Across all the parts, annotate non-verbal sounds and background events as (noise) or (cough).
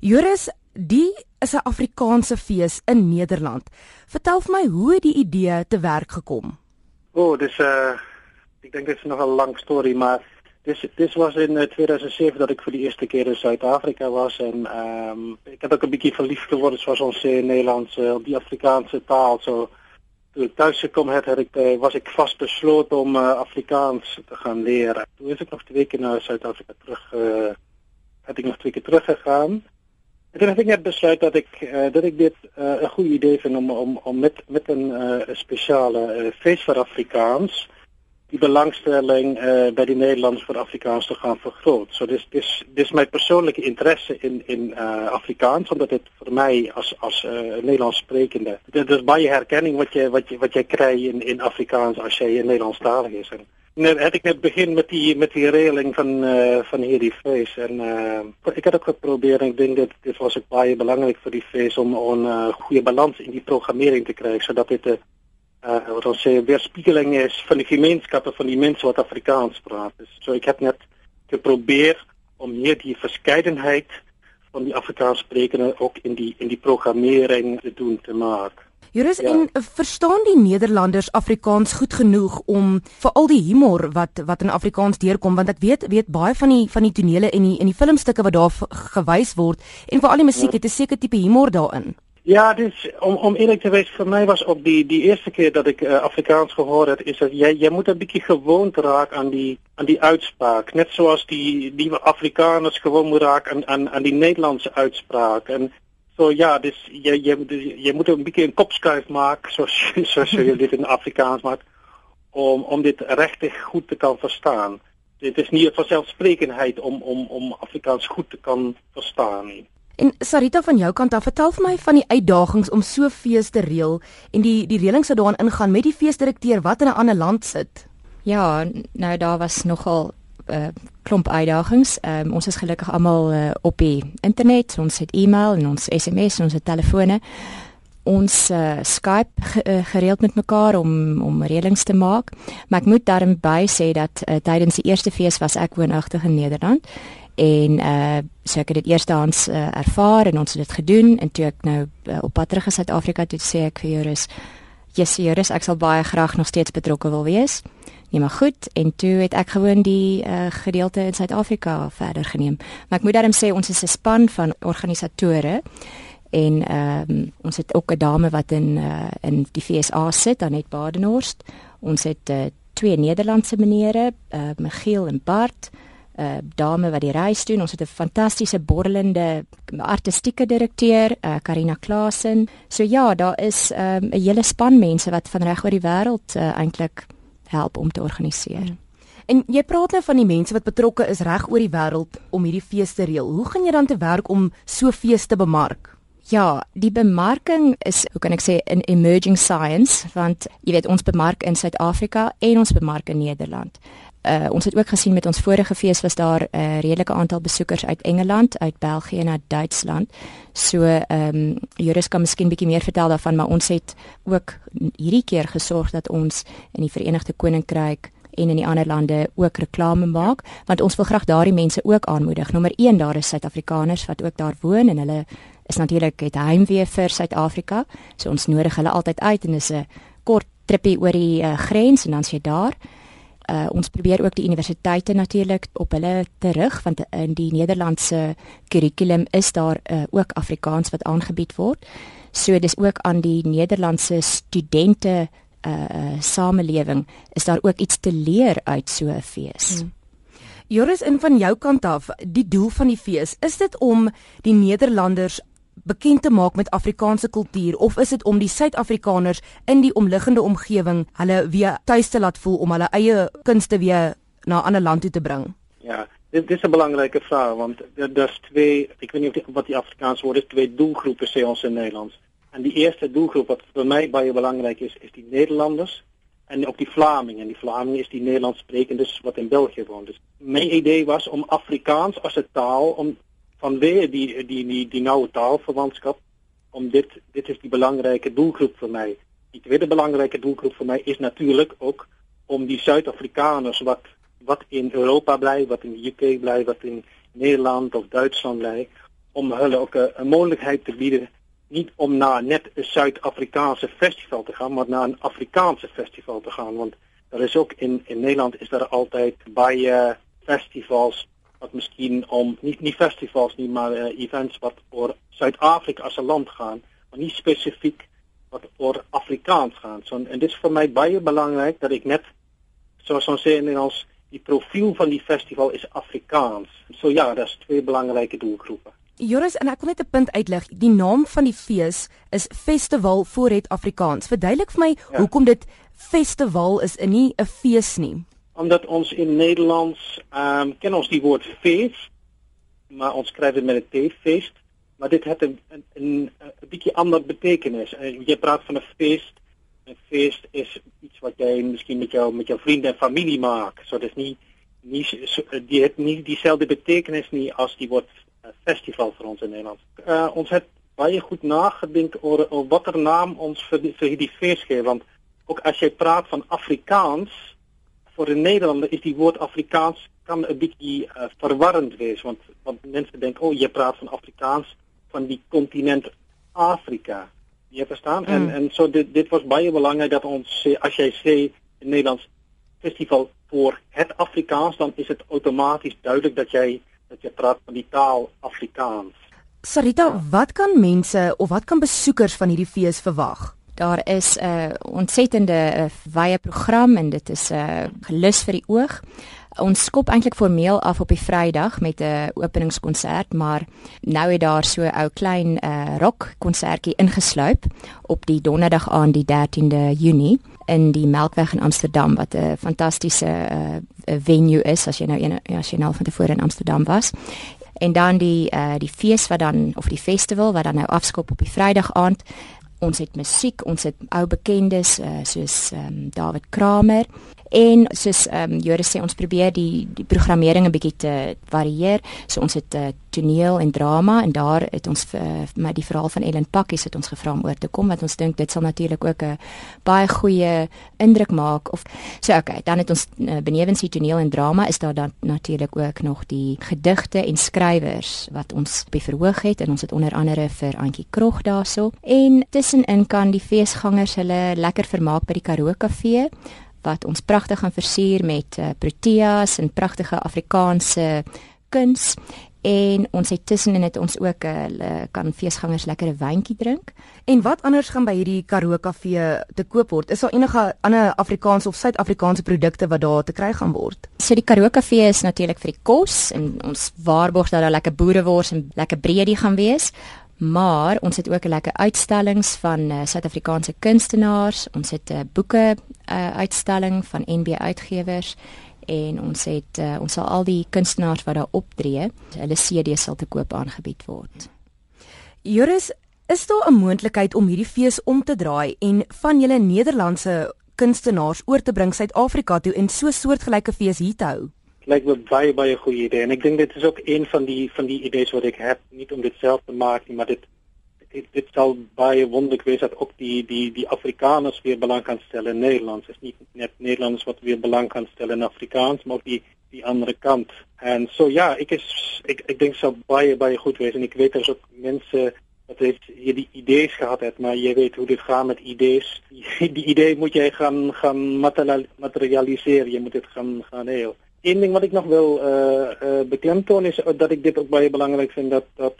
Joris, die is 'n Afrikaanse fees in Nederland. Vertel vir my hoe die idee te werk gekom? O, oh, dis 'n uh, ek dink dit is nog 'n lang storie, maar dis dis was in 2007 uh, dat ek vir die eerste keer in Suid-Afrika was en ehm um, ek het ook 'n bietjie verlief geword soos ons sê in Nederlands uh, op die Afrikaanse taal. So toe ek tuis gekom het, het ek uh, was ek vasbeslote om uh, Afrikaans te gaan leer. Toe is ek nog twee keer na Suid-Afrika terug uh, het ek nog twee keer terug gegaan. Ek het net besluit dat ek uh, dat ek dit eh, 'n uh, goeie idee vind om om om met met 'n uh, spesiale uh, fees vir Afrikaans die belangstelling uh, by die Nederlanders vir Afrikaans te gaan vergroot. So dis dis dis my persoonlike interesse in in uh, Afrikaans omdat dit vir my as as 'n uh, Nederlands sprekende dit is baie herkenning wat jy wat jy wat jy kry in in Afrikaans as jy in Nederlandstalig is. En, net het ek net begin met die met die reëling van uh, van hierdie fees en uh, ek het ook geprobeer en ek dink dit dit was ook baie belangrik vir die fees om 'n uh, goeie balans in die programmering te kry sodat dit 'n uh, wat ons weerspiegeling is van die gemeenskappe van die mense wat Afrikaans praat. Dus, ek het net geprobeer om hier die verskeidenheid van die Afrikaans sprekende ook in die in die programmering te doen te maak. Joris ja. en verstaan die Nederlanders Afrikaans goed genoeg om vir al die humor wat wat in Afrikaans deurkom want ek weet weet baie van die van die tonele en die en die filmstukke wat daar gewys word en vir al die musiek ja. het 'n sekere tipe humor daarin. Ja, dis om om eerlik te wees vir my was op die die eerste keer dat ek uh, Afrikaans gehoor het is dat jy jy moet 'n bietjie gewoond raak aan die aan die uitspraak net soos die die Afrikaners gewoon moet raak aan aan aan die Nederlandse uitspraak en So ja, dis jy jy jy moet 'n bietjie 'n kopskuif maak soos (laughs) soos jy dit in Afrikaans maak om om dit regtig goed te kan verstaan. Dit is nie 'n vanselfsprekendheid om om om Afrikaans goed te kan verstaan nie. En Sarita van jou kant af, vertel vir my van die uitdagings om so fees te reël en die die reëlings wat daarin ingaan met die feesdirekteur wat in 'n ander land sit. Ja, nou daar was nogal uh, klomp uitdagings. Um, ons is gelukkig almal uh, op die internet. Ons het e-mail en ons SMS en ons telefone. Ons uh, Skype gereeld met mekaar om om reëlings te maak. Maar ek moet daarin by sê dat uh, tydens die eerste fees was ek woonagtig in Nederland en uh so ek het dit eerstehands uh, ervaar en ons het dit gedoen en toe ek nou uh, op pad terug in Suid-Afrika toe sê ek vir Joris, "Jesus, Joris, ek sal baie graag nog steeds betrokke wil wees." Nee, maar goed en toe het ek gewoon die uh, gedeelte in Suid-Afrika verder geneem. Maar ek moet daarom sê ons is 'n span van organisatore en ehm um, ons het ook 'n dame wat in uh, in die FSA sit, Anet Badenhorst. Ons het uh, twee Nederlandse menere, uh, Michiel en Bart. 'n uh, dame wat die reis doen. Ons het 'n fantastiese borrelende artistieke direkteur, uh, Karina Klasen. So ja, daar is ehm, 'n um, hele span mense wat van reg oor die wêreld uh, eintlik help om te organiseer. Hmm. En jy praat nou van die mense wat betrokke is reg oor die wêreld om hierdie fees te reël. Hoe gaan jy dan te werk om so fees te bemark? Ja, die bemarking is, hoe kan ek sê, 'n emerging science want jy weet ons bemark in Suid-Afrika en ons bemark in Nederland. Uh, ons het ook gesien met ons vorige fees was daar 'n uh, redelike aantal besoekers uit Engeland, uit België en uit Duitsland. So ehm um, Joris kan miskien bietjie meer vertel daarvan, maar ons het ook hierdie keer gesorg dat ons in die Verenigde Koninkryk en in die ander lande ook reklame maak, want ons wil graag daardie mense ook aanmoedig. Nommer 1 daar is Suid-Afrikaners wat ook daar woon en hulle is natuurlik het heimwee vir Suid-Afrika. So ons nodig hulle altyd uit en dis 'n kort tripie oor die uh, grens en dan s'n daar uh, ons probeer ook die universiteite natuurlik op hulle terug want in die Nederlandse kurrikulum is daar uh, ook Afrikaans wat aangebied word. So dis ook aan die Nederlandse studente uh samelewing is daar ook iets te leer uit so 'n fees. Hmm. Joris in van jou kant af, die doel van die fees, is dit om die Nederlanders bekend te maak met Afrikaanse kultuur of is dit om die Suid-Afrikaners in die omliggende omgewing hulle weer tuis te laat voel om hulle eie kunste weer na 'n ander land toe te bring? Ja, dit is 'n belangrike vraag want daar's twee, ek weet nie wat die Afrikaans woord is, twee doelgroepe sê ons in Nederlands. En die eerste doelgroep wat vir my baie belangrik is, is die Nederlanders en ook die Vlamingen. Die Vlamingen is die Nederlands sprekendes wat in België woon. Dus mijn idee was om Afrikaans als een taal om vanweer die die die die noue taalverwantskap om dit dit is die belangrike doelgroep vir my. Die tweede belangrike doelgroep vir my is natuurlik ook om die Suid-Afrikaners wat wat in Europa bly, wat in die UK bly, wat in Nederland of Duitsland bly, om hulle ook 'n moontlikheid te bied nie om na net 'n Suid-Afrikaanse festival te gaan, maar na 'n Afrikaanse festival te gaan. Want daar is ook in in Nederland is daar altyd baie festivals wat miskien om nie nie festivals nie maar uh, events wat oor Suid-Afrika as 'n land gaan, maar nie spesifiek wat oor Afrikaans gaan. So en dit is vir my baie belangrik dat ek net soos ons sê in Engels die profiel van die festival is Afrikaans. So ja, daar's twee belangrike doelgroepe. Joris, en ek wil net 'n punt uitlig. Die naam van die fees is Festival Voorret Afrikaans. Verduidelik vir my ja. hoekom dit festival is en nie 'n fees nie. Omdat ons in Nederlands ehm um, ken ons die woord fees, maar ons skryf dit met 'n T, feest, maar dit het 'n 'n 'n bietjie ander betekenis. Uh, jy praat van 'n feest 'n fees is iets wat jy miskien met jou met jou vriende en familie maak. So dis nie nie so, die het nie dieselfde betekenis nie as die woord uh, festival vir ons in Nederland. Uh, ons het baie goed nagedink oor, oor watter naam ons vir die, vir hierdie fees gee want ook as jy praat van Afrikaans vir 'n Nederlander is die woord Afrikaans kan 'n bietjie uh, verwarrend wees want want mense dink o, oh, jy praat van Afrikaans van die kontinent Afrika. Jy verstaan? Mm. En en so dit dit was baie belangrik dat ons sê as jy sê in Nederlands festival vir het Afrikaans dan is dit outomaties duidelik dat jy dat jy praat van die taal Afrikaans. Sarita, wat kan mense of wat kan besoekers van hierdie fees verwag? Daar is 'n uh, ontsettende uh, wye program en dit is 'n uh, gelus vir die oog ons skop eintlik formeel af op die Vrydag met 'n openingskonsert, maar nou het daar so 'n ou klein uh, rock konsertjie ingesluip op die donderdag aan die 13de Junie in die Melkweg in Amsterdam wat 'n fantastiese uh, venue is as jy nou een as jy nou van tevore in Amsterdam was. En dan die uh, die fees wat dan of die festival wat dan nou afskop op die Vrydag aand ons het musiek, ons het ou bekendes uh, soos um, David Kramer en soos ehm um, Joris sê ons probeer die die programmering 'n bietjie te varieer. So ons het 'n uh, toneel en drama en daar het ons uh, met die verhaal van Ellen Pakkies het ons gevra om oor te kom wat ons dink dit sal natuurlik ook 'n baie goeie indruk maak of so okay, dan het ons uh, benewens die toneel en drama is daar dan natuurlik ook nog die gedigte en skrywers wat ons op die verhoog het en ons het onder andere vir Antjie Krog daarso en tussenin kan die feesgangers hulle lekker vermaak by die Karoo Kafee wat ons pragtig gaan versier met uh, proteas en pragtige Afrikaanse kuns en ons het tussenin het ons ook 'n uh, eh, kan feesgangers lekkere wyntjie drink. En wat anders gaan by hierdie Karoo Kafee te koop word? Is daar enige ander Afrikaanse of Suid-Afrikaanse produkte wat daar te kry gaan word? So die Karoo Kafee is natuurlik vir die kos en ons waarborg dat daar lekker boerewors en lekker breedie gaan wees. Maar ons het ook 'n lekker uitstallings van uh, Suid-Afrikaanse kunstenaars. Ons het 'n uh, boeke uh, uitstalling van NB Uitgewers en ons het uh, ons sal al die kunstenaars wat daar optree, hulle CD's sal te koop aangebied word. Joris, is daar 'n moontlikheid om hierdie fees om te draai en van julle Nederlandse kunstenaars oor te bring Suid-Afrika toe en so soortgelyke fees hier te hou? Lyk my baie baie goeie idee. En ek dink dit is ook een van die van die idees wat ek het nie om dit self te nie maar dit dit, dit sal baie wonderlik wees dat ook die die die Afrikaners weer belang kan stel in Nederlands is nie net Nederlanders wat weer belang kan stel in Afrikaans maar die die ander kant. En so ja ek is ek ek dink sou baie baie goed wees en ek weet daar's ook mense wat het hier die idees gehad het maar jy weet hoe dit gaan met idees. Die, die idee moet jy gaan gaan materialiseer jy moet dit gaan gaan heel Een ding wat ek nog wil eh uh, uh, beklemtoon is dat ek dit ook baie belangrik vind dat dat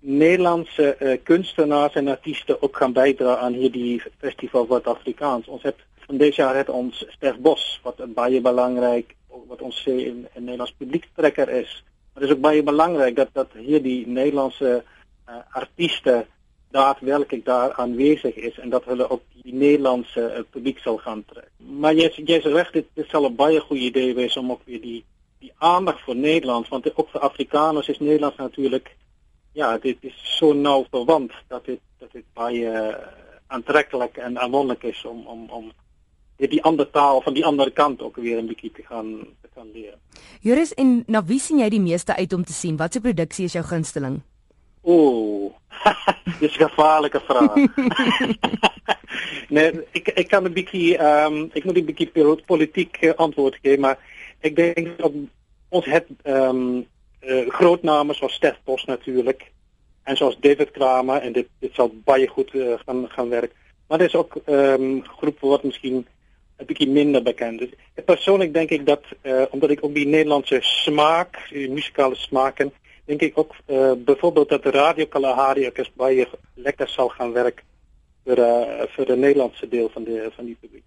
Nederlandse uh, kunstenaars en artieste ook gaan bydra aan hierdie festival wat Afrikaans. Ons het van dit jaar het ons Stergbos wat baie belangrik wat ons sê in 'n Nederlands publiekstrekker is. Maar dit is ook baie belangrik dat dat hierdie Nederlandse uh, artieste daadwerklik daar aanwesig is en dat hulle ook die Nederlandse uh, publiek sal gaan trek. Maar jy sê reg dit, dit sal 'n baie goeie idee wees om ook weer die die aandag vir Nederland want ook vir Afrikaners is Nederlands natuurlik ja, dit is so nou verwant dat dit dat dit baie uh, aantreklik en aanwonderlik is om om om die ander taal van die ander kant ook weer 'n bietjie te gaan te gaan leer. Joris en na wie sien jy die meeste uit om te sien? Watse produksie is jou gunsteling? Ooh. (laughs) Dis 'n gevaarlike vraag. (laughs) nee, ek kan 'n bietjie ehm um, ek moet 'n bietjie politiek uh, antwoord gee, maar ek dink dat ons het ehm um, uh, groot name soos Stef Bos natuurlik en zoals David Kramer en dit dit sal baie goed uh, gaan gaan werk. Maar er is ook ehm um, groepe wat miskien 'n bietjie minder bekend is. Dus, persoonlik denk ik dat uh, omdat ik ook die Nederlandse smaak, die muzikale smaken, denk ik ook uh, bijvoorbeeld dat de Radio Kalahari ook eens baie lekker zal gaan werken voor uh, voor de Nederlandse deel van de van die publiek.